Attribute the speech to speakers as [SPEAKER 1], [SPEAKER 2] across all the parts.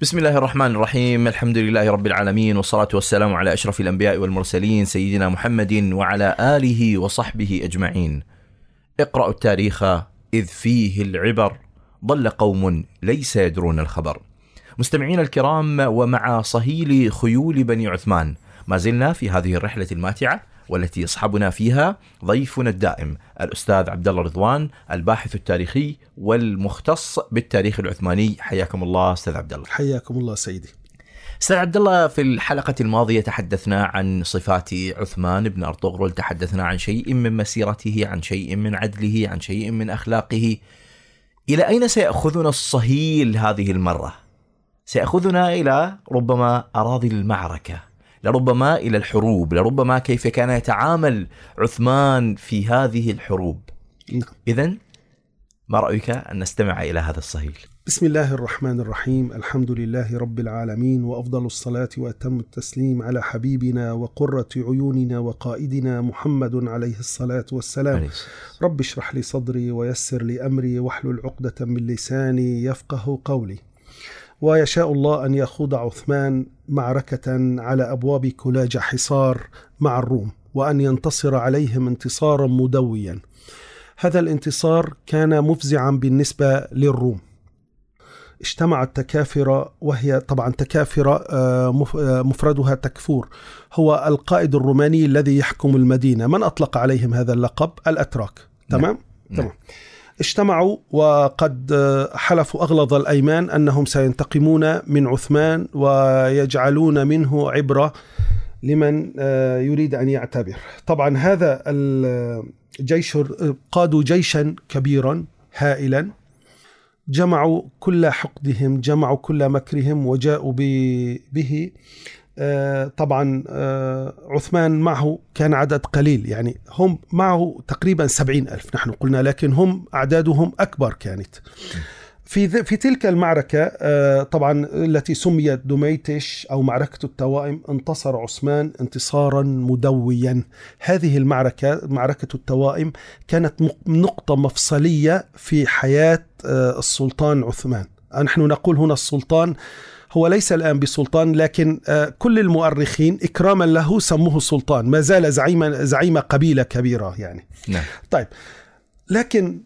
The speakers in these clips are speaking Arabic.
[SPEAKER 1] بسم الله الرحمن الرحيم الحمد لله رب العالمين والصلاة والسلام على أشرف الأنبياء والمرسلين سيدنا محمد وعلى آله وصحبه أجمعين اقرأوا التاريخ إذ فيه العبر ضل قوم ليس يدرون الخبر مستمعين الكرام ومع صهيل خيول بني عثمان ما زلنا في هذه الرحلة الماتعة والتي يصحبنا فيها ضيفنا الدائم الأستاذ عبد الله رضوان الباحث التاريخي والمختص بالتاريخ العثماني. حياكم الله أستاذ عبد الله
[SPEAKER 2] حياكم الله سيدي.
[SPEAKER 1] أستاذ عبد الله في الحلقة الماضية تحدثنا عن صفات عثمان بن أرطغرل تحدثنا عن شيء من مسيرته عن شيء من عدله عن شيء من أخلاقه. إلى أين سيأخذنا الصهيل هذه المرة؟ سيأخذنا إلى ربما أراضي المعركة. لربما إلى الحروب، لربما كيف كان يتعامل عثمان في هذه الحروب.
[SPEAKER 2] نعم.
[SPEAKER 1] اذا ما رأيك أن نستمع إلى هذا الصهيل؟
[SPEAKER 2] بسم الله الرحمن الرحيم الحمد لله رب العالمين وأفضل الصلاة وأتم التسليم على حبيبنا وقرة عيوننا وقائدنا محمد عليه الصلاة والسلام
[SPEAKER 1] عليه
[SPEAKER 2] رب اشرح لي صدري ويسر لي أمري واحلل عقدة من لساني يفقه قولي ويشاء الله أن يخوض عثمان معركة على أبواب كلاج حصار مع الروم وأن ينتصر عليهم انتصارا مدويا. هذا الانتصار كان مفزعا بالنسبة للروم. اجتمعت تكافرة وهي طبعا تكافرة آه، آه، مفردها تكفور. هو القائد الروماني الذي يحكم المدينة. من أطلق عليهم هذا اللقب؟ الأتراك. تمام؟
[SPEAKER 1] نعم.
[SPEAKER 2] تمام. اجتمعوا وقد آه، حلفوا أغلظ الأيمان أنهم سينتقمون من عثمان ويجعلون منه عبرة لمن آه، يريد أن يعتبر. طبعا هذا الجيش قادوا جيشا كبيرا هائلا. جمعوا كل حقدهم جمعوا كل مكرهم وجاءوا به آه، طبعا آه، عثمان معه كان عدد قليل. يعني هم معه تقريبا سبعين ألف نحن قلنا لكن هم أعدادهم أكبر كانت. في في تلك المعركة آه، طبعا التي سميت دميتش أو معركة التوائم انتصر عثمان انتصارا مدويا. هذه المعركة معركة التوائم كانت نقطة مفصلية في حياة آه، السلطان عثمان. نحن نقول هنا السلطان هو ليس الآن بسلطان لكن آه، كل المؤرخين إكراما له سموه سلطان ما زال زعيما زعيم قبيلة كبيرة يعني.
[SPEAKER 1] نعم.
[SPEAKER 2] طيب لكن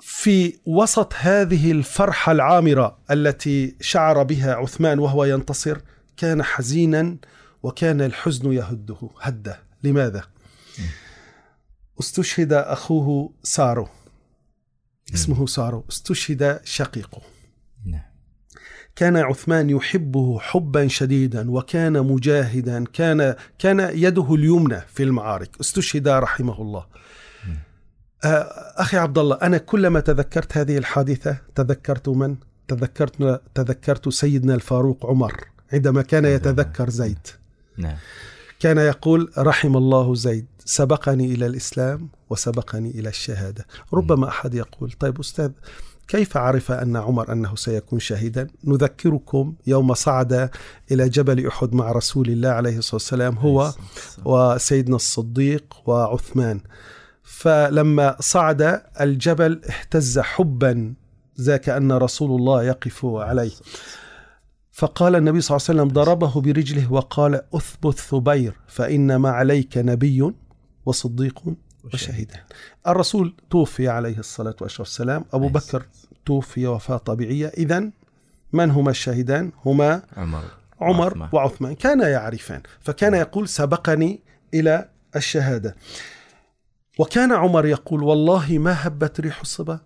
[SPEAKER 2] في وسط هذه الفرحة العامرة التي شعر بها عثمان وهو ينتصر كان حزينا وكان الحزن يهده. هده. لماذا؟ استشهد أخوه سارو. اسمه سارو. استشهد شقيقه. كان عثمان يحبه حبا شديدا وكان مجاهدا كان كان يده اليمنى في المعارك. استشهد رحمه الله. آه، أخي عبد الله أنا كلما تذكرت هذه الحادثة تذكرت من؟ تذكرت تذكرت سيدنا الفاروق عمر عندما كان يتذكر زيد.
[SPEAKER 1] نعم.
[SPEAKER 2] كان يقول رحم الله زيد سبقني إلى الإسلام وسبقني إلى الشهادة. ربما أحد يقول طيب أستاذ كيف عرف أن عمر أنه سيكون شهيدا؟ نذكركم يوم صعد إلى جبل أحد مع رسول الله عليه الصلاة والسلام هو وسيدنا الصديق وعثمان. فلما صعد الجبل اهتز حبا ذاك أن رسول الله يقف عليه. فقال النبي صلى الله عليه وسلم ضربه برجله وقال أثبت ثبير فإنما عليك نبي وصديق وشهيدان الرسول توفي عليه الصلاة والسلام أبو
[SPEAKER 1] عليه
[SPEAKER 2] بكر توفي وفاة طبيعية. إذا من هما الشهيدان هما
[SPEAKER 1] عمر
[SPEAKER 2] عمر
[SPEAKER 1] وعثمان.
[SPEAKER 2] وعثمان. كان يعرفان فكان يقول سبقني إلى الشهادة. وكان عمر يقول والله ما هبت ريح الصبا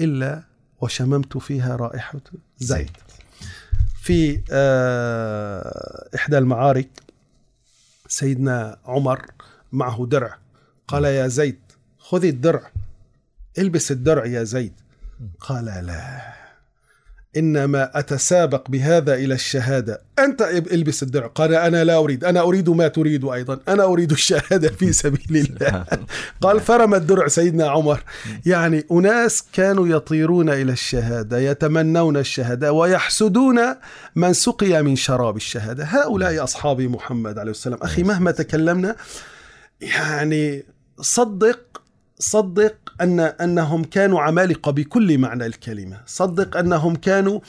[SPEAKER 2] إلا وشممت فيها رائحة زيد في آه، إحدى المعارك سيدنا عمر معه درع. قال يا زيد خذ الدرع. البس الدرع يا زيد. قال لا. إنما أتسابق بهذا إلى الشهادة. أنت البس الدرع. قال أنا لا أريد. أنا أريد ما تريد أيضا. أنا أريد الشهادة في سبيل الله. قال فرم الدرع سيدنا عمر. يعني أناس كانوا يطيرون إلى الشهادة يتمنون الشهادة ويحسدون من سقي من شراب الشهادة. هؤلاء اصحاب محمد عليه السلام. أخي مهما تكلمنا يعني صدق صدق أن أنهم كانوا عمالقة بكل معنى الكلمة، صدق أنهم كانوا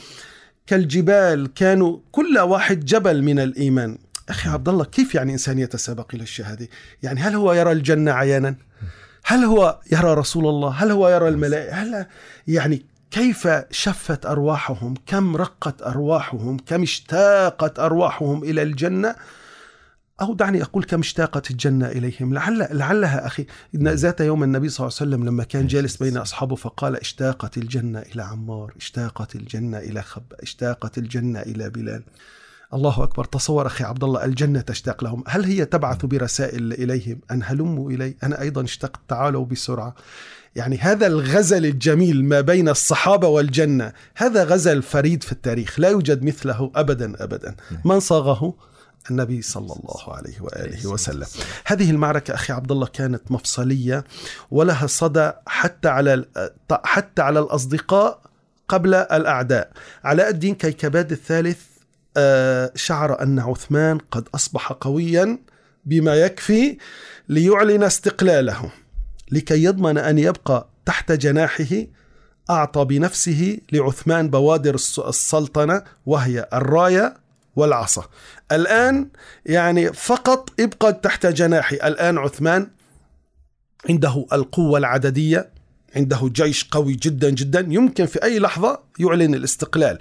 [SPEAKER 2] كالجبال كانوا كل واحد جبل من الإيمان. أخي عبد الله كيف يعني إنسان يتسابق إلى الشهادة؟ يعني هل هو يرى الجنة عيانا؟ هل هو يرى رسول الله؟ هل هو يرى الملائكة؟ هل يعني كيف شفت أرواحهم؟ كم رقت أرواحهم؟ كم اشتاقت أرواحهم إلى الجنة؟ أو دعني أقول كم اشتاقت الجنة إليهم. لعل لعلها أخي إن ذات يوم النبي صلى الله عليه وسلم لما كان جالس بين أصحابه فقال اشتاقت الجنة إلى عمار اشتاقت الجنة إلى خب اشتاقت الجنة إلى بلال. الله أكبر تصور أخي عبد الله الجنة تشتاق لهم. هل هي تبعث برسائل إليهم؟ أن هلموا إلي أنا أيضا اشتقت تعالوا بسرعة. يعني هذا الغزل الجميل ما بين الصحابة والجنة هذا غزل فريد في التاريخ لا يوجد مثله أبدا أبدا. من صاغه؟ النبي صلى الله عليه وآله وسلم. هذه المعركة أخي عبد الله كانت مفصلية ولها صدى حتى على حتى على الأصدقاء قبل الأعداء. علاء الدين كيكباد الثالث آه، شعر أن عثمان قد أصبح قويا بما يكفي ليعلن استقلاله لكي يضمن أن يبقى تحت جناحه أعطى بنفسه لعثمان بوادر السلطنة وهي الراية والعصا. الآن يعني فقط ابقى تحت جناحي. الآن عثمان عنده القوة العددية عنده جيش قوي جدا جدا يمكن في أي لحظة يعلن الاستقلال.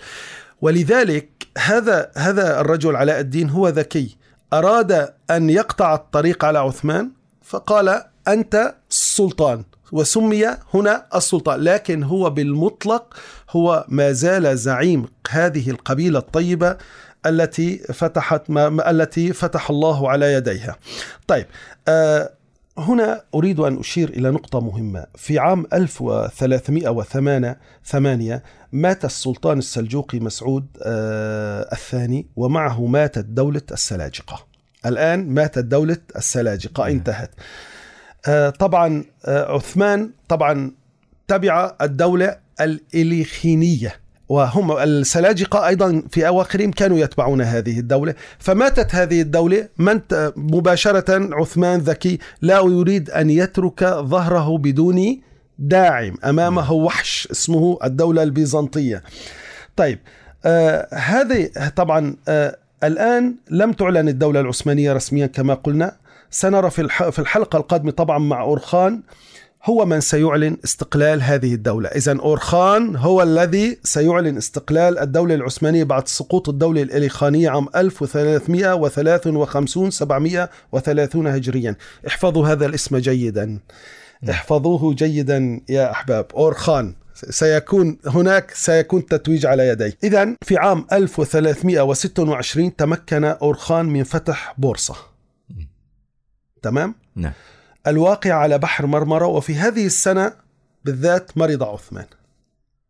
[SPEAKER 2] ولذلك هذا هذا الرجل علاء الدين هو ذكي. أراد أن يقطع الطريق على عثمان فقال أنت السلطان وسمي هنا السلطان. لكن هو بالمطلق هو ما زال زعيم هذه القبيلة الطيبة التي فتحت ما التي فتح الله على يديها. طيب آه هنا أريد أن أشير إلى نقطة مهمة. في عام 1308 مات السلطان السلجوقي مسعود آه الثاني ومعه ماتت دولة السلاجقة. الآن ماتت دولة السلاجقة. انتهت. آه طبعا عثمان طبعا تبع الدولة الإليخينية. وهم السلاجقة أيضا في أواخرهم كانوا يتبعون هذه الدولة. فماتت هذه الدولة من مباشرة عثمان ذكي لا يريد أن يترك ظهره بدون داعم أمامه وحش اسمه الدولة البيزنطية. طيب آه هذه طبعا آه الآن لم تعلن الدولة العثمانية رسميا كما قلنا. سنرى في الحلقة القادمة طبعا مع أورخان هو من سيعلن استقلال هذه الدولة. إذا أورخان هو الذي سيعلن استقلال الدولة العثمانية بعد سقوط الدولة الإليخانية عام 1353 730 هجريا. احفظوا هذا الاسم جيدا. احفظوه جيدا يا أحباب. أورخان سيكون هناك سيكون تتويج على يديه إذا في عام 1326 تمكن أورخان من فتح بورصة. تمام؟
[SPEAKER 1] نعم.
[SPEAKER 2] الواقع على بحر مرمرة وفي هذه السنة بالذات مرض عثمان.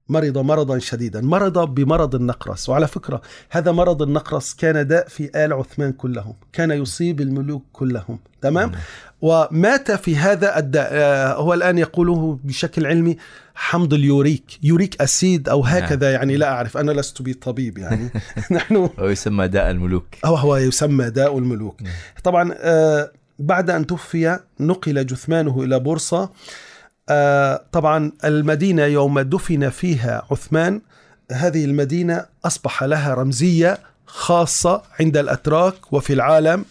[SPEAKER 2] مرض مرضا شديدا مرض بمرض النقرس. وعلى فكرة هذا مرض النقرس كان داء في آل عثمان كلهم كان يصيب الملوك كلهم تمام؟ ومات في هذا الداء. آه، هو الآن يقوله بشكل علمي حمض اليوريك يوريك أسيد أو نعم. هكذا يعني لا أعرف أنا لست بطبيب يعني.
[SPEAKER 1] نحن هو يسمى داء الملوك.
[SPEAKER 2] أو هو يسمى داء الملوك. نعم. طبعا آه بعد أن توفي نقل جثمانه إلى بورصة آه، طبعا المدينة يوم دفن فيها عثمان هذه المدينة أصبح لها رمزية خاصة عند الأتراك وفي العالم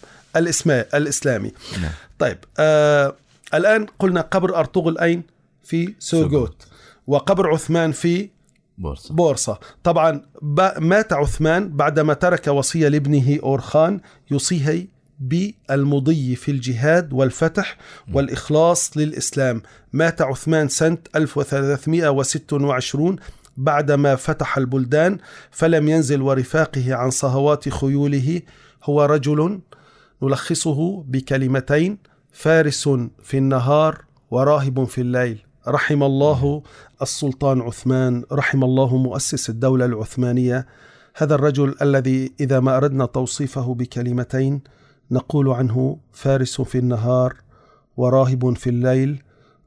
[SPEAKER 2] الإسلامي نعم. طيب آه الآن قلنا قبر أرطغرل أين؟ في سوغوت وقبر عثمان في
[SPEAKER 1] بورصة.
[SPEAKER 2] بورصة طبعا مات عثمان بعدما ترك وصية لابنه أورخان يوصيه بالمضي في الجهاد والفتح والإخلاص للإسلام. مات عثمان سنة 1326 بعدما فتح البلدان فلم ينزل ورفاقه عن صهوات خيوله. هو رجل نلخصه بكلمتين فارس في النهار وراهب في الليل. رحم الله السلطان عثمان رحم الله مؤسس الدولة العثمانية. هذا الرجل الذي إذا ما أردنا توصيفه بكلمتين نقول عنه فارس في النهار وراهب في الليل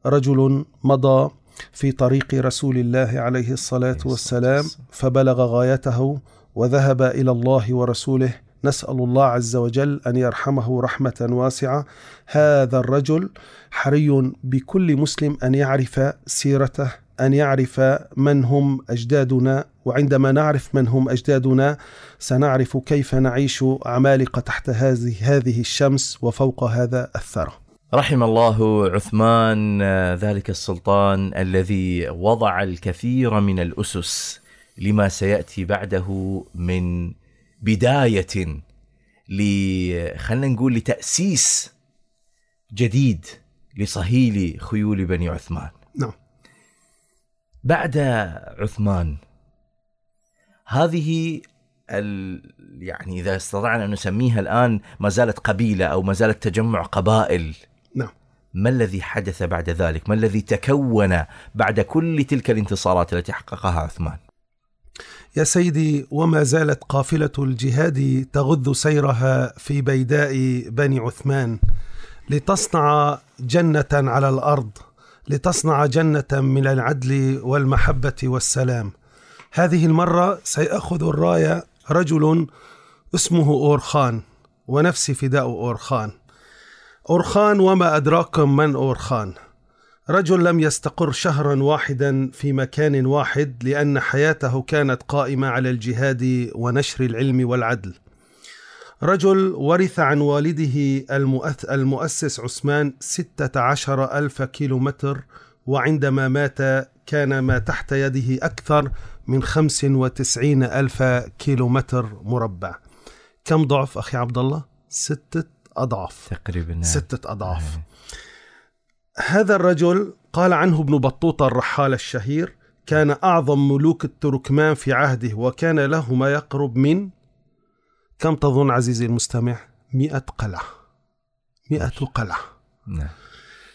[SPEAKER 2] رجل مضى في طريق رسول الله عليه الصلاة والسلام. فبلغ غايته وذهب إلى الله ورسوله. نسأل الله عز وجل أن يرحمه رحمة واسعة. هذا الرجل حري بكل مسلم أن يعرف سيرته. أن يعرف من هم أجدادنا وعندما نعرف من هم أجدادنا سنعرف كيف نعيش عمالقة تحت هذه هذه الشمس وفوق هذا الثرى.
[SPEAKER 1] رحم الله عثمان ذلك السلطان الذي وضع الكثير من الأسس لما سيأتي بعده من بداية ل خلينا نقول لتأسيس جديد لصهيل خيول بني عثمان. بعد عثمان هذه ال... يعني إذا استطعنا أن نسميها الآن ما زالت قبيلة أو ما زالت تجمع قبائل
[SPEAKER 2] نعم.
[SPEAKER 1] ما الذي حدث بعد ذلك؟ ما الذي تكون بعد كل تلك الانتصارات التي حققها عثمان؟
[SPEAKER 2] يا سيدي وما زالت قافلة الجهاد تغذ سيرها في بيداء بني عثمان لتصنع جنة على الأرض لتصنع جنة من العدل والمحبة والسلام. هذه المرة سيأخذ الراية رجل اسمه أورخان ونفسي فداء أورخان. أورخان وما ادراكم من أورخان. رجل لم يستقر شهرا واحدا في مكان واحد لأن حياته كانت قائمة على الجهاد ونشر العلم والعدل. رجل ورث عن والده المؤسس عثمان ستة عشر ألف كيلومتر وعندما مات كان ما تحت يده أكثر من خمس وتسعين ألف كيلومتر مربع. كم ضعف أخي عبد الله؟ ستة أضعاف.
[SPEAKER 1] تقريبا.
[SPEAKER 2] ستة أضعاف. هذا الرجل قال عنه ابن بطوطة الرحال الشهير كان أعظم ملوك التركمان في عهده وكان له ما يقرب من كم تظن عزيزي المستمع؟ مئة قلعة. مئة قلعة.
[SPEAKER 1] نعم.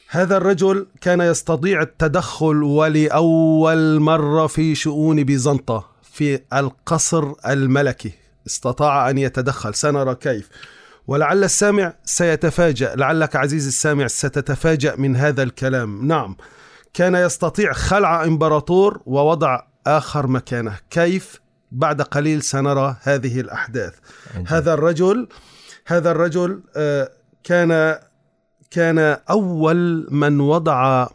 [SPEAKER 2] هذا الرجل كان يستطيع التدخل ولأول مرة في شؤون بيزنطة في القصر الملكي. استطاع أن يتدخل. سنرى كيف. ولعل السامع سيتفاجأ. لعلك عزيزي السامع ستتفاجأ من هذا الكلام. نعم. كان يستطيع خلع إمبراطور ووضع آخر مكانه. كيف؟ بعد قليل سنرى هذه الأحداث. هذا الرجل هذا الرجل آه، كان كان أول من وضع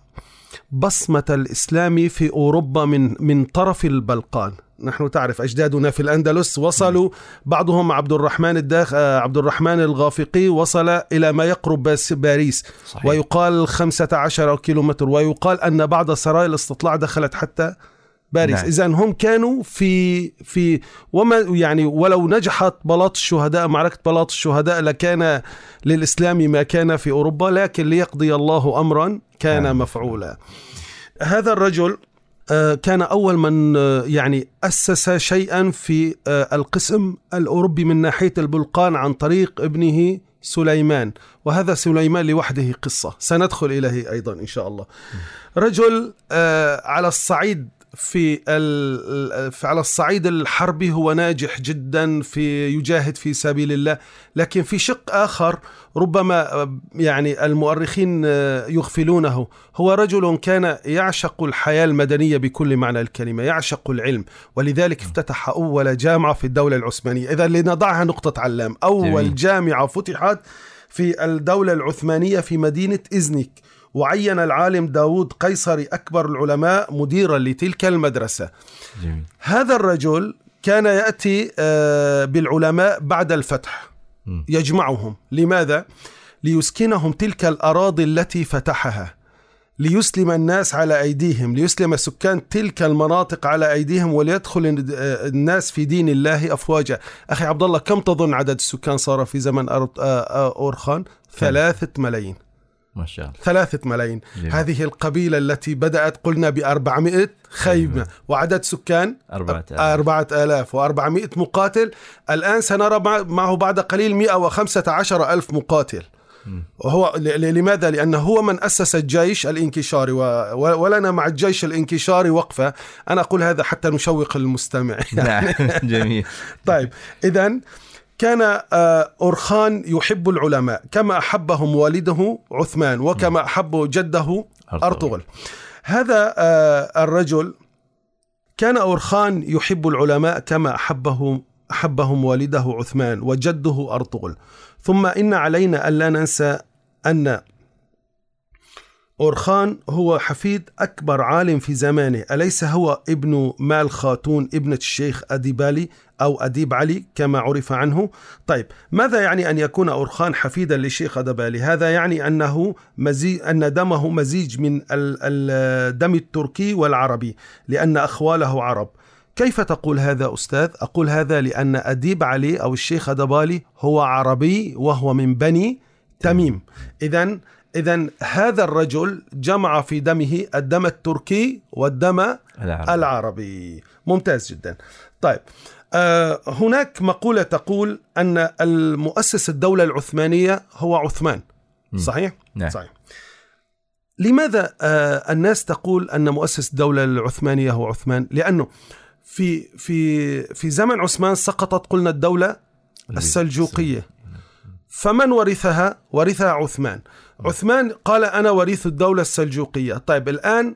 [SPEAKER 2] بصمة الإسلام في أوروبا من من طرف البلقان. نحن تعرف أجدادنا في الأندلس وصلوا بعضهم عبد الرحمن الداخ آه، عبد الرحمن الغافقي وصل إلى ما يقرب باريس.
[SPEAKER 1] صحيح.
[SPEAKER 2] ويقال 15 كيلومتر. ويقال أن بعض سرايا الاستطلاع دخلت حتى باريس.
[SPEAKER 1] نعم.
[SPEAKER 2] إذا هم كانوا في في وما يعني ولو نجحت بلاط الشهداء معركة بلاط الشهداء لكان للإسلام ما كان في أوروبا لكن ليقضي الله أمرا كان
[SPEAKER 1] نعم.
[SPEAKER 2] مفعولا. هذا الرجل آه، كان أول من آه، يعني أسس شيئا في آه، القسم الأوروبي من ناحية البلقان عن طريق ابنه سليمان. وهذا سليمان لوحده قصة. سندخل إليه أيضا إن شاء الله. رجل على الصعيد في على الصعيد الحربي هو ناجح جدا في يجاهد في سبيل الله لكن في شق آخر ربما يعني المؤرخين يغفلونه هو رجل كان يعشق الحياة المدنية بكل معنى الكلمة يعشق العلم ولذلك افتتح أول جامعة في الدولة العثمانية. إذا لنضعها نقطة علام أول
[SPEAKER 1] جميل.
[SPEAKER 2] جامعة فتحت في الدولة العثمانية في مدينة إزنيك وعين العالم داود قيصري أكبر العلماء مديرا لتلك المدرسة.
[SPEAKER 1] جميل.
[SPEAKER 2] هذا الرجل كان يأتي آه، بالعلماء بعد الفتح. يجمعهم. لماذا؟ ليسكنهم تلك الأراضي التي فتحها. ليسلم الناس على أيديهم. ليسلم سكان تلك المناطق على أيديهم وليدخل آه، الناس في دين الله أفواجا. أخي عبد الله كم تظن عدد السكان صار في زمن آه، أورخان؟ ثلاثة ملايين.
[SPEAKER 1] ما شاء الله.
[SPEAKER 2] ثلاثة ملايين.
[SPEAKER 1] جميل.
[SPEAKER 2] هذه القبيلة التي بدأت قلنا بأربعمائة خيمة وعدد سكان
[SPEAKER 1] أربعة آلاف.
[SPEAKER 2] أربعة آلاف وأربعمائة مقاتل. الآن سنرى مع- معه بعد قليل مئة وخمسة عشر ألف مقاتل. وهو لماذا؟ لأنه هو من أسس الجيش الانكشاري ولنا مع الجيش الانكشاري وقفة. أنا أقول هذا حتى نشوق المستمع.
[SPEAKER 1] نعم جميل.
[SPEAKER 2] طيب إذا كان آه، أورخان يحب العلماء. كما أحبهم والده عثمان وكما أحب جده
[SPEAKER 1] أرطغرل.
[SPEAKER 2] هذا آه، الرجل كان أورخان يحب العلماء كما أحبه أحبهم والده عثمان وجده أرطغرل. ثم إن علينا ألا ننسى أن أورخان هو حفيد أكبر عالم في زمانه. أليس هو ابن مال خاتون ابنة الشيخ أديبالي؟ أو أديب علي كما عرف عنه. طيب ماذا يعني أن يكون أورخان حفيدا للشيخ أديبالي هذا يعني أنه مزيج أن دمه مزيج من الدم التركي والعربي لأن أخواله عرب. كيف تقول هذا أستاذ؟ أقول هذا لأن أديب علي أو الشيخ أدبالي هو عربي وهو من بني تميم. إذا إذا هذا الرجل جمع في دمه الدم التركي والدم العربي, العربي. ممتاز جدا. طيب هناك مقولة تقول أن المؤسس الدولة العثمانية هو عثمان. صحيح؟
[SPEAKER 1] نعم.
[SPEAKER 2] صحيح. لماذا آه الناس تقول أن مؤسس الدولة العثمانية هو عثمان؟ لأنه في في في زمن عثمان سقطت قلنا الدولة السلجوقية. فمن ورثها؟ ورثها عثمان. عثمان قال أنا وريث الدولة السلجوقية. طيب الآن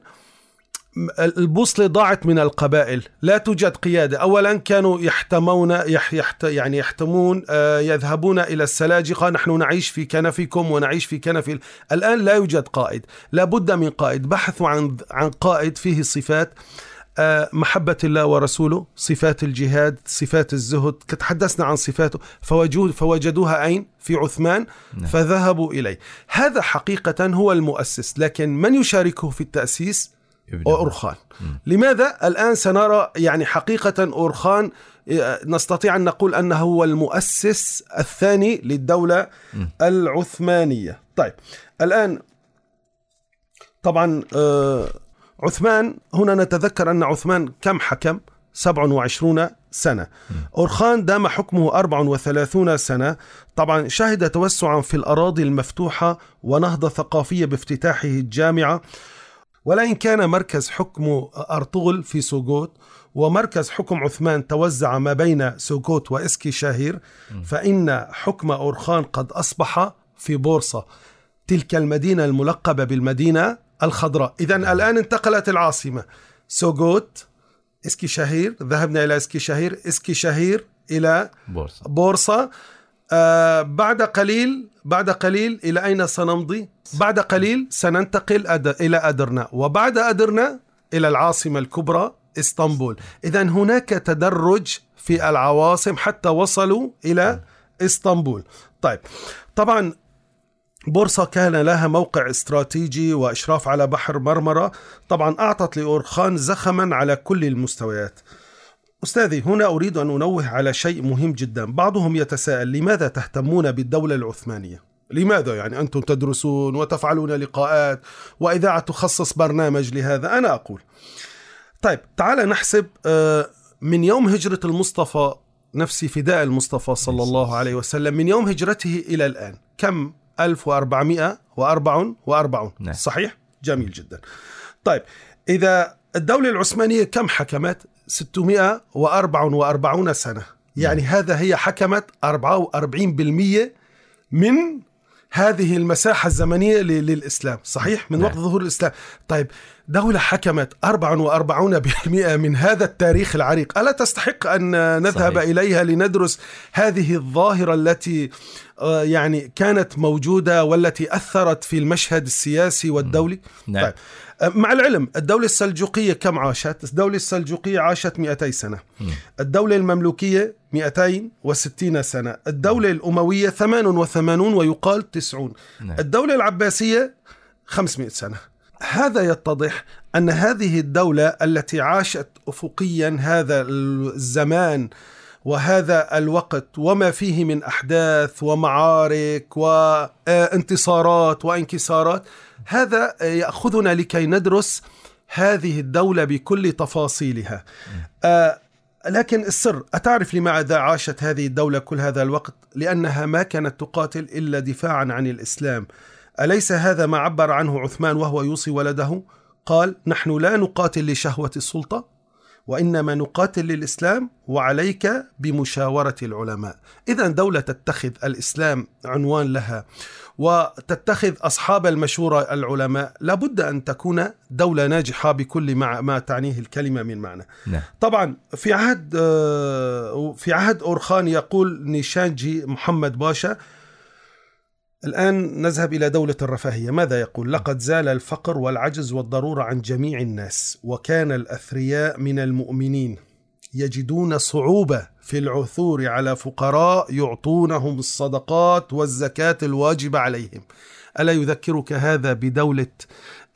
[SPEAKER 2] البوصلة ضاعت من القبائل. لا توجد قيادة. أولا كانوا يحتمون يح يحت يعني يحتمون آه يذهبون إلى السلاجقة. نحن نعيش في كنفكم ونعيش في كنف الآن لا يوجد قائد. لا بد من قائد. بحثوا عن عن قائد فيه صفات آه، محبة الله ورسوله صفات الجهاد صفات الزهد. تحدثنا عن صفاته. فوجود فوجدوها أين؟ في عثمان. نعم. فذهبوا إليه. هذا حقيقة هو المؤسس. لكن من يشاركه في التأسيس؟ أورخان. لماذا الآن سنرى يعني حقيقة أورخان آه، نستطيع أن نقول أنه هو المؤسس الثاني للدولة م. العثمانية. طيب الآن طبعا آه عثمان هنا نتذكر أن عثمان كم حكم؟ 27 سنة. أورخان دام حكمه 34 سنة طبعا شهد توسعا في الأراضي المفتوحة ونهضة ثقافية بافتتاحه الجامعة. ولئن كان مركز حكم أرطغرل في سوغوت ومركز حكم عثمان توزع ما بين سوغوت وإسكي شاهير فإن حكم أورخان قد أصبح في بورصة. تلك المدينة الملقبة بالمدينة الخضراء. إذا الآن انتقلت العاصمة. سوغوت اسكي شهير ذهبنا إلى اسكي شهير اسكي شهير إلى
[SPEAKER 1] بورصة,
[SPEAKER 2] بورصة. آه بعد قليل بعد قليل إلى أين سنمضي؟ بعد قليل سننتقل. إلى أدرنا وبعد أدرنا إلى العاصمة الكبرى إسطنبول إذا هناك تدرج في العواصم حتى وصلوا إلى إسطنبول طيب طبعا بورصة كان لها موقع استراتيجي وإشراف على بحر مرمرة طبعا أعطت لأورخان زخما على كل المستويات أستاذي هنا أريد أن أنوه على شيء مهم جدا. بعضهم يتساءل لماذا تهتمون بالدولة العثمانية؟ لماذا يعني أنتم تدرسون وتفعلون لقاءات؟ وإذاعة تخصص برنامج لهذا؟ أنا أقول. طيب تعال نحسب آه، من يوم هجرة المصطفى نفسي فداء المصطفى صلى الله عليه وسلم من يوم هجرته إلى الآن كم؟ 1444 نعم. صحيح؟ جميل جدا. طيب إذا الدولة العثمانية كم حكمت؟ 644 سنة يعني نعم. هذا هي حكمت 44% من هذه المساحة الزمنية للإسلام صحيح من نعم. وقت ظهور الإسلام طيب دولة حكمت 44% من هذا التاريخ العريق. ألا تستحق أن نذهب صحيح. إليها لندرس هذه الظاهرة التي آه، يعني كانت موجودة والتي أثرت في المشهد السياسي والدولي؟
[SPEAKER 1] نعم. طيب.
[SPEAKER 2] آه، مع العلم الدولة السلجوقية كم عاشت؟ الدولة السلجوقية عاشت 200 سنة. الدولة المملوكية 260 سنة. الدولة الأموية 88 ويقال 90 نعم. الدولة العباسية 500 سنة. هذا يتضح أن هذه الدولة التي عاشت افقيا هذا الزمان وهذا الوقت وما فيه من أحداث ومعارك وانتصارات وانكسارات هذا يأخذنا لكي ندرس هذه الدولة بكل تفاصيلها آه، لكن السر أتعرف لماذا عاشت هذه الدولة كل هذا الوقت؟ لأنها ما كانت تقاتل إلا دفاعا عن الإسلام أليس هذا ما عبر عنه عثمان وهو يوصي ولده؟ قال: نحن لا نقاتل لشهوة السلطة وإنما نقاتل للإسلام وعليك بمشاورة العلماء. إذا دولة تتخذ الإسلام عنوان لها وتتخذ أصحاب المشورة العلماء لابد أن تكون دولة ناجحة بكل ما, ما تعنيه الكلمة من معنى
[SPEAKER 1] نعم.
[SPEAKER 2] طبعا في عهد في عهد أورخان يقول نيشانجي محمد باشا الآن نذهب إلى دولة الرفاهية ماذا يقول؟ لقد زال الفقر والعجز والضرورة عن جميع الناس وكان الأثرياء من المؤمنين يجدون صعوبة في العثور على فقراء يعطونهم الصدقات والزكاة الواجبة عليهم ألا يذكرك هذا بدولة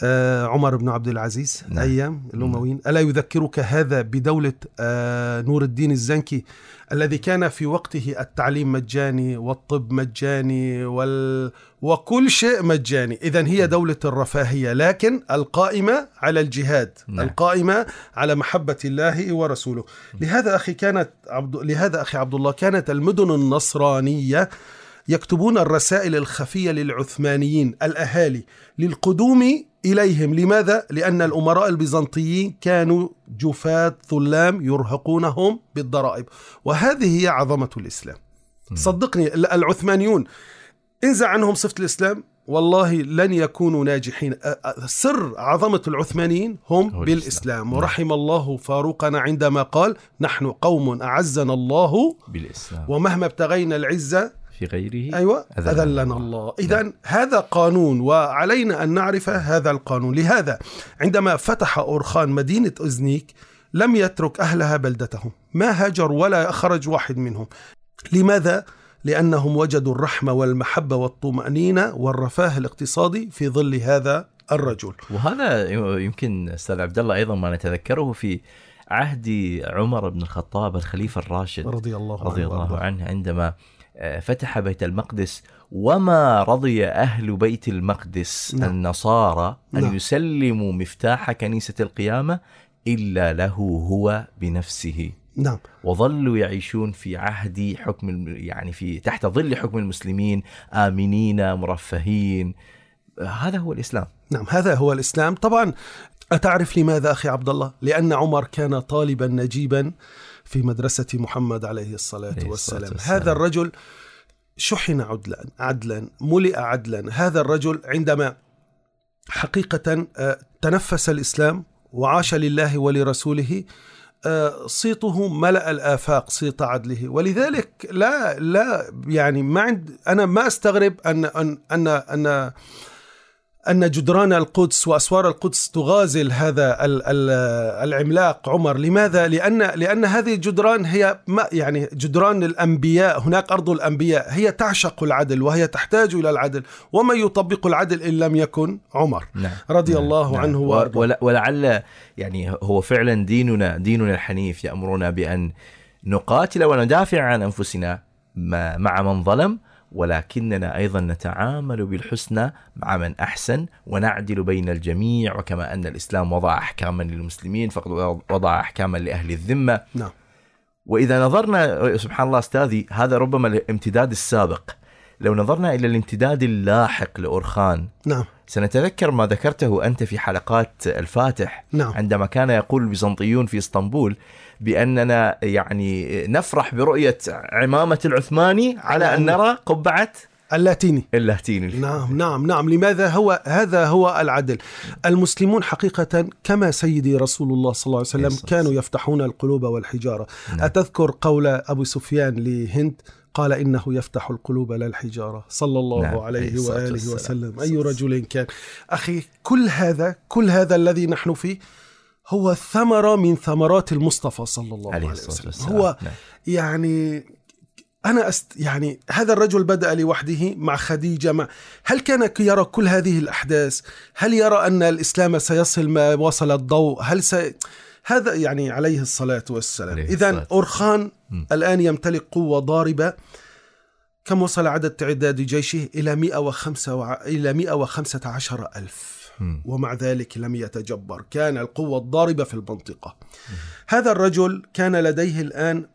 [SPEAKER 2] آه، عمر بن عبد العزيز
[SPEAKER 1] نعم.
[SPEAKER 2] أيام الأمويين ألا يذكرك هذا بدولة آه، نور الدين الزنكي الذي كان في وقته التعليم مجاني والطب مجاني وال... وكل شيء مجاني. إذا هي دولة الرفاهية لكن القائمة على الجهاد
[SPEAKER 1] نعم.
[SPEAKER 2] القائمة على محبة الله ورسوله. لهذا أخي كانت عبد... لهذا أخي عبد الله كانت المدن النصرانية يكتبون الرسائل الخفية للعثمانيين الأهالي للقدوم إليهم. لماذا؟ لأن الأمراء البيزنطيين كانوا جفاة ظلام يرهقونهم بالضرائب وهذه هي عظمة الإسلام. صدقني ال- العثمانيون انزع عنهم صفة الإسلام والله لن يكونوا ناجحين. سر عظمة العثمانيين هم بالإسلام.
[SPEAKER 1] الإسلام.
[SPEAKER 2] ورحم الله فاروقنا عندما قال نحن قوم أعزنا الله
[SPEAKER 1] بالإسلام.
[SPEAKER 2] ومهما ابتغينا العزة
[SPEAKER 1] في غيره
[SPEAKER 2] أيوة
[SPEAKER 1] أذلنا
[SPEAKER 2] أذلنا الله. إذا هذا قانون وعلينا أن نعرف هذا القانون. لهذا عندما فتح أورخان مدينة أزنيك لم يترك أهلها بلدتهم. ما هاجر ولا خرج واحد منهم. لماذا؟ لأنهم وجدوا الرحمة والمحبة والطمأنينة والرفاه الاقتصادي في ظل هذا الرجل.
[SPEAKER 1] وهذا يمكن أستاذ عبد الله أيضا ما نتذكره في عهد عمر بن الخطاب الخليفة الراشد
[SPEAKER 2] رضي الله
[SPEAKER 1] رضي
[SPEAKER 2] عنه
[SPEAKER 1] الله. عنه عندما فتح بيت المقدس. وما رضي أهل بيت المقدس
[SPEAKER 2] نعم.
[SPEAKER 1] النصارى أن
[SPEAKER 2] نعم.
[SPEAKER 1] يسلموا مفتاح كنيسة القيامة إلا له هو بنفسه.
[SPEAKER 2] نعم.
[SPEAKER 1] وظلوا يعيشون في عهد حكم الم- يعني في تحت ظل حكم المسلمين آمنين مرفهين. هذا هو الإسلام.
[SPEAKER 2] نعم هذا هو الإسلام. طبعا أتعرف لماذا أخي عبد الله؟ لأن عمر كان طالبا نجيبا. في مدرسة محمد عليه الصلاة والسلام.
[SPEAKER 1] والسلام.
[SPEAKER 2] هذا الرجل شحن عدلا عدلا ملئ عدلا. هذا الرجل عندما حقيقة آه، تنفس الإسلام وعاش لله ولرسوله آه، صيته ملأ الآفاق صيت عدله. ولذلك لا لا يعني ما عند أنا ما أستغرب أن أن أن, أن أن جدران القدس وأسوار القدس تغازل هذا ال- ال- العملاق عمر. لماذا؟ لأن لأن هذه الجدران هي ما يعني جدران الأنبياء هناك أرض الأنبياء هي تعشق العدل وهي تحتاج إلى العدل. ومن يطبق العدل إن لم يكن عمر.
[SPEAKER 1] نعم.
[SPEAKER 2] رضي
[SPEAKER 1] نعم،
[SPEAKER 2] الله
[SPEAKER 1] نعم.
[SPEAKER 2] عنه
[SPEAKER 1] و-
[SPEAKER 2] وأرضاه.
[SPEAKER 1] ول- ولعل يعني هو فعلا ديننا ديننا الحنيف يأمرنا بأن نقاتل وندافع عن أنفسنا مع من ظلم. ولكننا أيضا نتعامل بالحسنى مع من أحسن ونعدل بين الجميع وكما أن الإسلام وضع أحكاما للمسلمين فقد وضع أحكاما لأهل الذمة.
[SPEAKER 2] نعم.
[SPEAKER 1] وإذا نظرنا سبحان الله أستاذي هذا ربما الامتداد السابق. لو نظرنا إلى الامتداد اللاحق لأورخان
[SPEAKER 2] نعم.
[SPEAKER 1] سنتذكر ما ذكرته أنت في حلقات الفاتح
[SPEAKER 2] نعم.
[SPEAKER 1] عندما كان يقول البيزنطيون في إسطنبول بأننا يعني نفرح برؤية عمامة العثماني على أن نرى قبعة
[SPEAKER 2] اللاتيني.
[SPEAKER 1] اللاتيني.
[SPEAKER 2] نعم نعم نعم. لماذا هو هذا هو العدل؟ المسلمون حقيقة كما سيدي رسول الله صلى الله عليه وسلم
[SPEAKER 1] يس-
[SPEAKER 2] كانوا يفتحون القلوب والحجارة.
[SPEAKER 1] نعم.
[SPEAKER 2] أتذكر قول أبو سفيان لهند قال إنه يفتح القلوب لا الحجارة. صلى الله
[SPEAKER 1] نعم،
[SPEAKER 2] عليه وآله
[SPEAKER 1] والسلام.
[SPEAKER 2] وسلم. أي رجل كان. أخي كل هذا كل هذا الذي نحن فيه هو ثمرة من ثمرات المصطفى صلى الله
[SPEAKER 1] عليه
[SPEAKER 2] عليه وسلم.
[SPEAKER 1] والسلام.
[SPEAKER 2] هو
[SPEAKER 1] نعم.
[SPEAKER 2] يعني أنا أست يعني هذا الرجل بدأ لوحده مع خديجة مع هل كان يرى كل هذه الأحداث؟ هل يرى أن الإسلام سيصل ما وصل الضوء؟ هل سي هذا يعني عليه الصلاة والسلام. إذا أورخان
[SPEAKER 1] مم.
[SPEAKER 2] الآن يمتلك قوة ضاربة كم وصل عدد تعداد جيشه إلى 105 وع... إلى 115 ألف. ومع ذلك لم يتجبر. كان القوة الضاربة في المنطقة. هذا الرجل كان لديه الآن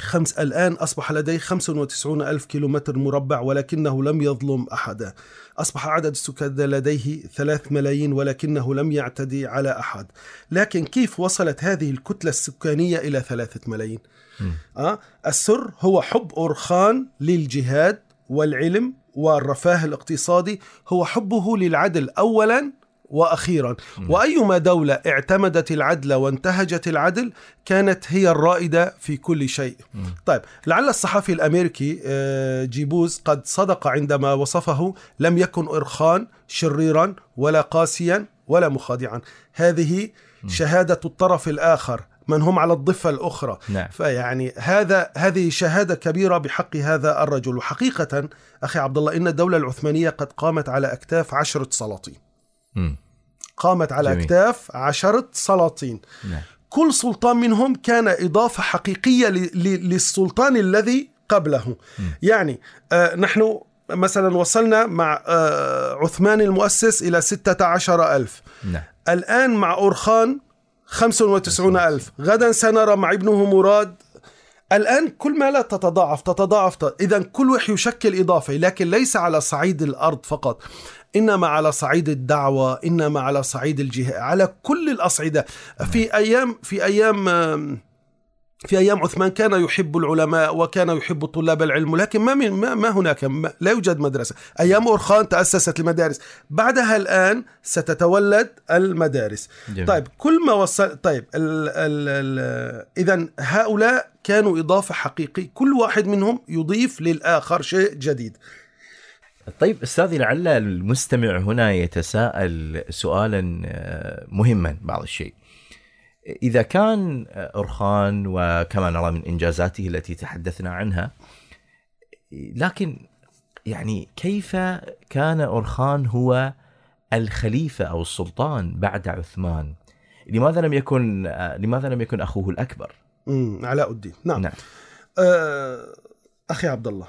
[SPEAKER 2] خمس الآن أصبح لديه 95 ألف كيلومتر مربع ولكنه لم يظلم أحدا أصبح عدد السكان لديه ثلاث ملايين ولكنه لم يعتدي على أحد لكن كيف وصلت هذه الكتلة السكانية إلى ثلاثة ملايين
[SPEAKER 1] مم.
[SPEAKER 2] أه؟ السر هو حب أورخان للجهاد والعلم والرفاه الاقتصادي هو حبه للعدل أولا وأخيرا وأيما دولة اعتمدت العدل وانتهجت العدل كانت هي الرائدة في كل شيء. طيب لعل الصحفي الأمريكي آه، جيبوز قد صدق عندما وصفه لم يكن ارخان شريرا ولا قاسيا ولا مخادعا. هذه شهادة الطرف الآخر من هم على الضفة الأخرى
[SPEAKER 1] نعم.
[SPEAKER 2] فيعني هذا هذه شهادة كبيرة بحق هذا الرجل وحقيقة أخي عبد الله إن الدولة العثمانية قد قامت على أكتاف عشرة سلاطين قامت على
[SPEAKER 1] جميل.
[SPEAKER 2] أكتاف عشرة سلاطين.
[SPEAKER 1] نعم.
[SPEAKER 2] كل سلطان منهم كان إضافة حقيقية للسلطان الذي قبله. يعني آه نحن مثلا وصلنا مع آه عثمان المؤسس إلى ستة عشر ألف.
[SPEAKER 1] نعم.
[SPEAKER 2] الآن مع أورخان 95 ألف. غدا سنرى مع ابنه مراد. الآن كل ما لا تتضاعف تتضاعف. إذا كل واحد يشكل إضافة لكن ليس على صعيد الأرض فقط. إنما على صعيد الدعوة إنما على صعيد الجهاد على كل الأصعدة. في أيام في أيام آم، في أيام عثمان كان يحب العلماء وكان يحب طلاب العلم لكن ما من ما, ما هناك ما لا يوجد مدرسة. أيام أورخان تأسست المدارس. بعدها الآن ستتولد المدارس.
[SPEAKER 1] جميل.
[SPEAKER 2] طيب كل ما وصل طيب. اذا هؤلاء كانوا إضافة حقيقي كل واحد منهم يضيف للآخر شيء جديد.
[SPEAKER 1] طيب أستاذي لعل المستمع هنا يتساءل سؤالا آه، مهما بعض الشيء. إذا كان آه، أرخان وكما نرى من إنجازاته التي تحدثنا عنها لكن يعني كيف كان أرخان هو الخليفة أو السلطان بعد عثمان؟ لماذا لم يكن آه، لماذا لم يكن أخوه
[SPEAKER 2] الأكبر؟ علاء الدين نعم,
[SPEAKER 1] نعم
[SPEAKER 2] آه، أخي عبد الله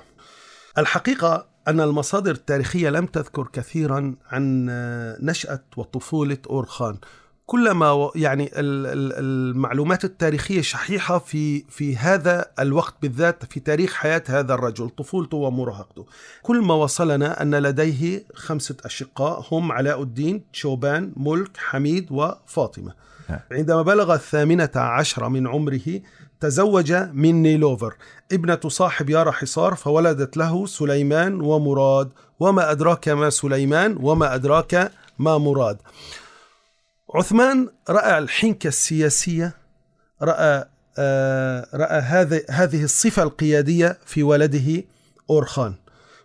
[SPEAKER 2] الحقيقة أن المصادر التاريخية لم تذكر كثيرا عن آه، نشأة وطفولة أورخان كلما يعني ال- ال- المعلومات التاريخية شحيحة في في هذا الوقت بالذات في تاريخ حياة هذا الرجل طفولته ومراهقته. كل ما وصلنا أن لديه خمسة أشقاء هم علاء الدين شوبان ملك حميد وفاطمة. عندما بلغ الثامنة عشر من عمره تزوج من نيلوفر. ابنة صاحب يارا حصار فولدت له سليمان ومراد. وما أدراك ما سليمان وما أدراك ما مراد. عثمان رأى الحنكة السياسية رأى آه رأى هذه هذه الصفة القيادية في ولده أورخان.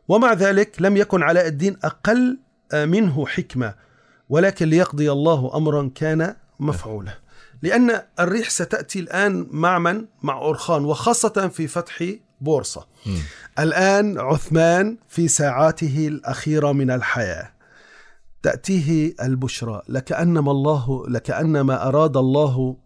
[SPEAKER 2] ومع ذلك لم يكن علاء الدين أقل آه، منه حكمة ولكن ليقضي الله أمرا كان مفعولا. لأن الريح ستأتي الآن مع من؟ مع أورخان وخاصة في فتح بورصة
[SPEAKER 1] مم.
[SPEAKER 2] الآن عثمان في ساعاته الأخيرة من الحياة تأتيه البشرى لكأنما الله لكأنما أراد الله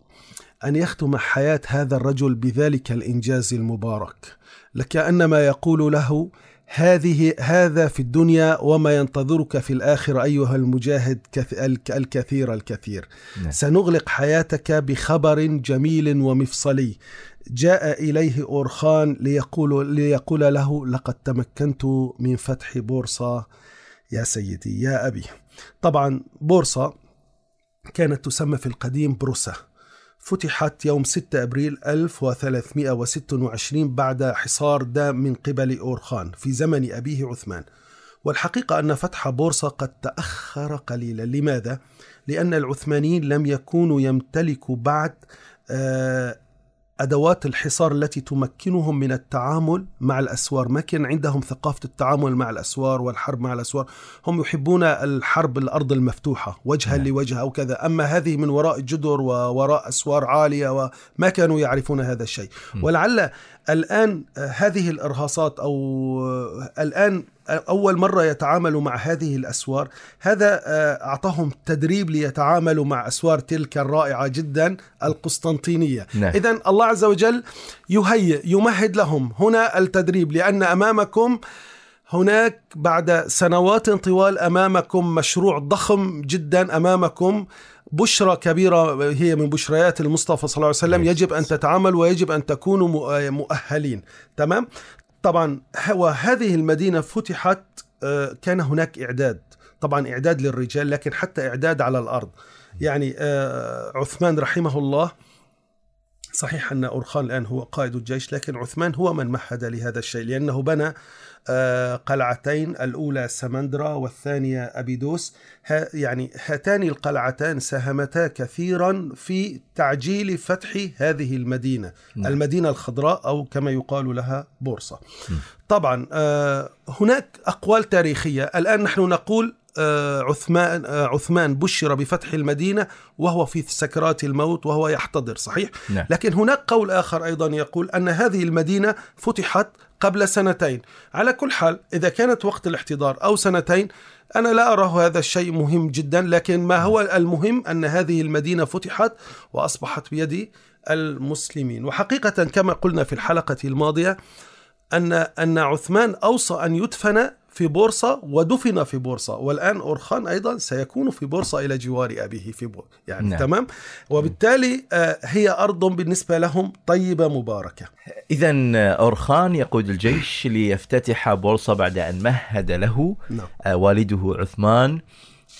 [SPEAKER 2] أن يختم حياة هذا الرجل بذلك الإنجاز المبارك لكأنما يقول له هذه هذا في الدنيا وما ينتظرك في الآخرة أيها المجاهد كث- الك- الكثير الكثير.
[SPEAKER 1] نعم.
[SPEAKER 2] سنغلق حياتك بخبر جميل ومفصلي. جاء إليه أورخان ليقول, ليقول له لقد تمكنت من فتح بورصة. يا سيدي يا أبي. طبعا بورصة كانت تسمى في القديم بروسا. فتحت يوم 6 أبريل 1326 بعد حصار دام من قبل أورخان في زمن أبيه عثمان والحقيقة أن فتح بورصة قد تأخر قليلا لماذا؟ لأن العثمانيين لم يكونوا يمتلكوا بعد أدوات الحصار التي تمكنهم من التعامل مع الأسوار ما كان عندهم ثقافة التعامل مع الأسوار والحرب مع الأسوار هم يحبون الحرب الأرض المفتوحة وجها
[SPEAKER 1] نعم.
[SPEAKER 2] لوجه أو كذا أما هذه من وراء جدر ووراء أسوار عالية وما كانوا يعرفون هذا الشيء. ولعل الآن آه، هذه الإرهاصات أو آه، الآن أول مرة يتعاملوا مع هذه الأسوار هذا آه، أعطاهم تدريب ليتعاملوا مع أسوار تلك الرائعة جدا القسطنطينية
[SPEAKER 1] نعم.
[SPEAKER 2] إذا الله عز وجل يهيئ يمهد لهم هنا التدريب لأن أمامكم هناك بعد سنوات طوال أمامكم مشروع ضخم جدا أمامكم بشرى كبيرة هي من بشريات المصطفى صلى الله عليه وسلم
[SPEAKER 1] عليه
[SPEAKER 2] يجب أن تتعامل ويجب أن تكونوا مؤ- مؤهلين. تمام؟ طبعا وهذه المدينة فتحت آه، كان هناك إعداد. طبعا إعداد للرجال لكن حتى إعداد على الأرض. يعني آه، عثمان رحمه الله صحيح أن أورخان الآن هو قائد الجيش لكن عثمان هو من مهد لهذا الشيء لأنه بنى قلعتين الأولى سمندرا والثانية أبيدوس. يعني هاتان القلعتان ساهمتا كثيرا في تعجيل فتح هذه المدينة.
[SPEAKER 1] نعم.
[SPEAKER 2] المدينة الخضراء أو كما يقال لها بورصة. طبعا آه، هناك أقوال تاريخية. الآن نحن نقول آه، عثمان آه، عثمان بشر بفتح المدينة وهو في سكرات الموت وهو يحتضر صحيح؟
[SPEAKER 1] نعم.
[SPEAKER 2] لكن هناك قول آخر أيضا يقول أن هذه المدينة فتحت قبل سنتين. على كل حال إذا كانت وقت الاحتضار أو سنتين أنا لا أراه هذا الشيء مهم جدا لكن ما هو المهم؟ أن هذه المدينة فتحت وأصبحت بيد المسلمين. وحقيقة كما قلنا في الحلقة الماضية أن أن عثمان أوصى أن يدفن في بورصة ودفن في بورصة والآن أورخان أيضا سيكون في بورصة إلى جوار أبيه في بورصة يعني
[SPEAKER 1] نعم.
[SPEAKER 2] تمام وبالتالي آه، هي أرض بالنسبة لهم طيبة مباركة
[SPEAKER 1] إذا أورخان يقود الجيش ليفتتح بورصة بعد أن مهد له
[SPEAKER 2] نعم.
[SPEAKER 1] آه، والده عثمان آه،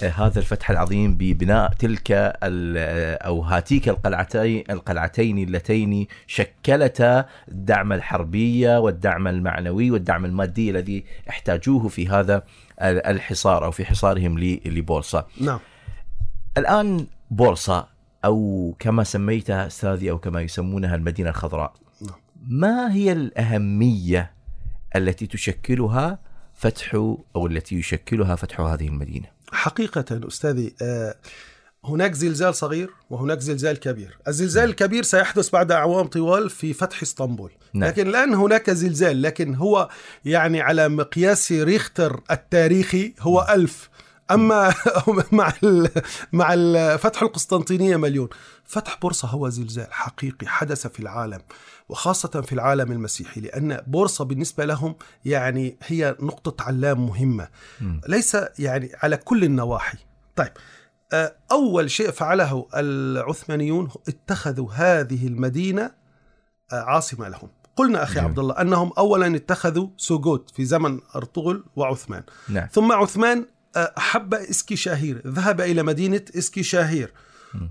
[SPEAKER 1] هذا الفتح العظيم ببناء تلك أو هاتيك القلعتين القلعتين اللتين شكلتا الدعم الحربيه والدعم المعنوي والدعم المادي الذي احتاجوه في هذا ال- الحصار أو في حصارهم لبورصة.
[SPEAKER 2] نعم
[SPEAKER 1] الآن بورصة أو كما سميتها أستاذي أو كما يسمونها المدينة الخضراء.
[SPEAKER 2] نعم.
[SPEAKER 1] ما هي الأهمية التي تشكلها فتح أو التي يشكلها فتح هذه المدينة؟
[SPEAKER 2] حقيقة أستاذي آه، هناك زلزال صغير وهناك زلزال كبير. الزلزال الكبير سيحدث بعد أعوام طوال في فتح إسطنبول.
[SPEAKER 1] نعم.
[SPEAKER 2] لكن الآن هناك زلزال لكن هو يعني على مقياس ريختر التاريخي هو ألف أما مع ال- مع ال- فتح القسطنطينية مليون. فتح بورصة هو زلزال حقيقي حدث في العالم وخاصة في العالم المسيحي لأن بورصة بالنسبة لهم يعني هي نقطة علام مهمة.
[SPEAKER 1] مم.
[SPEAKER 2] ليس يعني على كل النواحي. طيب آه، أول شيء فعله العثمانيون اتخذوا هذه المدينة آه، عاصمة لهم. قلنا أخي
[SPEAKER 1] جميل.
[SPEAKER 2] عبد الله أنهم أولا اتخذوا سوغوت في زمن أرطغرل وعثمان.
[SPEAKER 1] نعم.
[SPEAKER 2] ثم عثمان أحب إسكي شاهير ذهب إلى مدينة إسكي شاهير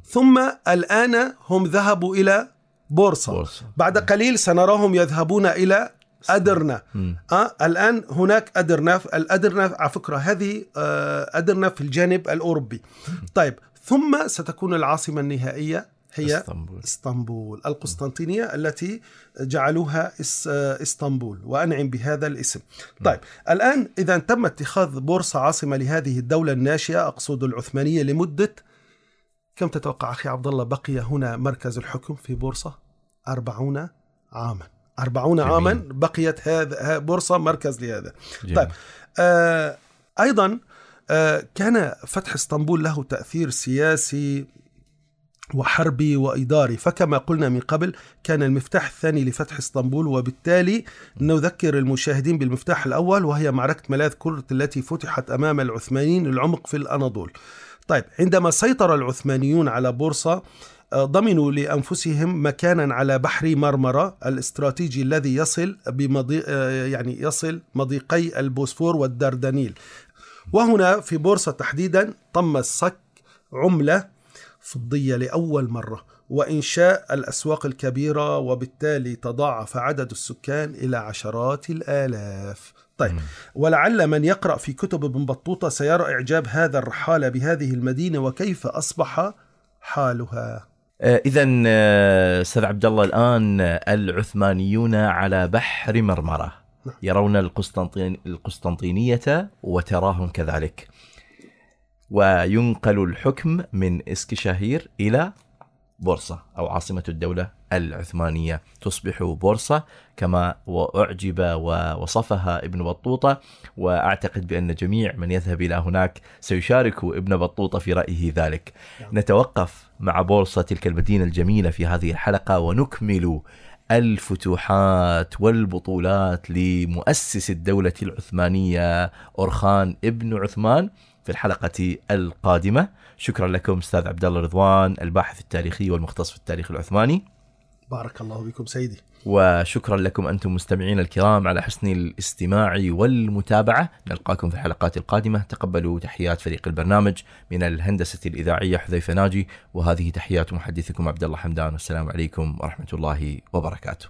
[SPEAKER 2] ثم الآن هم ذهبوا إلى بورصة.
[SPEAKER 1] بورصة.
[SPEAKER 2] بعد قليل سنراهم يذهبون إلى أدرنا. آه الآن هناك أدرنا الأدرنا على فكرة هذه آه أدرنا في الجانب الأوروبي. طيب ثم ستكون العاصمة النهائية. هي
[SPEAKER 1] إسطنبول.
[SPEAKER 2] إسطنبول القسطنطينية التي جعلوها إس- إسطنبول وأنعم بهذا الاسم. طيب الآن إذا تم اتخاذ بورصة عاصمة لهذه الدولة الناشئة أقصد العثمانية لمدة كم تتوقع أخي عبد الله؟ بقي هنا مركز الحكم في بورصة؟ أربعون عاما. أربعون
[SPEAKER 1] جميل.
[SPEAKER 2] عاما بقيت هذا بورصة مركز لهذا.
[SPEAKER 1] جميل.
[SPEAKER 2] طيب آه أيضا آه كان فتح إسطنبول له تأثير سياسي وحربي وإداري فكما قلنا من قبل كان المفتاح الثاني لفتح إسطنبول وبالتالي نذكر المشاهدين بالمفتاح الأول وهي معركة ملاذ كرت التي فتحت أمام العثمانيين العمق في الأناضول. طيب عندما سيطر العثمانيون على بورصة آه، ضمنوا لأنفسهم مكانا على بحر مرمرة الاستراتيجي الذي يصل بمضي آه، يعني يصل مضيقي البوسفور والدردنيل. وهنا في بورصة تحديدا تم الصك عملة فضية لأول مرة وإنشاء الأسواق الكبيرة وبالتالي تضاعف عدد السكان إلى عشرات الآلاف. طيب ولعل من يقرأ في كتب ابن بطوطة سيرى إعجاب هذا الرحاله بهذه المدينة وكيف أصبح حالها.
[SPEAKER 1] اذا أستاذ عبد الله الآن العثمانيون على بحر مرمرة يرون القسطنطين القسطنطينية وتراهم كذلك وينقل الحكم من إسكشاهير إلى بورصة أو عاصمة الدولة العثمانية. تصبح بورصة كما واعجب ووصفها ابن بطوطة وأعتقد بأن جميع من يذهب إلى هناك سيشارك ابن بطوطة في رأيه ذلك. نتوقف مع بورصة تلك المدينة الجميلة في هذه الحلقة ونكمل الفتوحات والبطولات لمؤسس الدولة العثمانية أورخان ابن عثمان. في الحلقة القادمة. شكرا لكم أستاذ عبد الله رضوان الباحث التاريخي والمختص في التاريخ العثماني.
[SPEAKER 2] بارك الله بكم سيدي.
[SPEAKER 1] وشكرا لكم أنتم مستمعين الكرام على حسن الاستماع والمتابعة نلقاكم في الحلقات القادمة تقبلوا تحيات فريق البرنامج من الهندسة الإذاعية حذيفة ناجي وهذه تحيات محدثكم عبد الله حمدان والسلام عليكم ورحمة الله وبركاته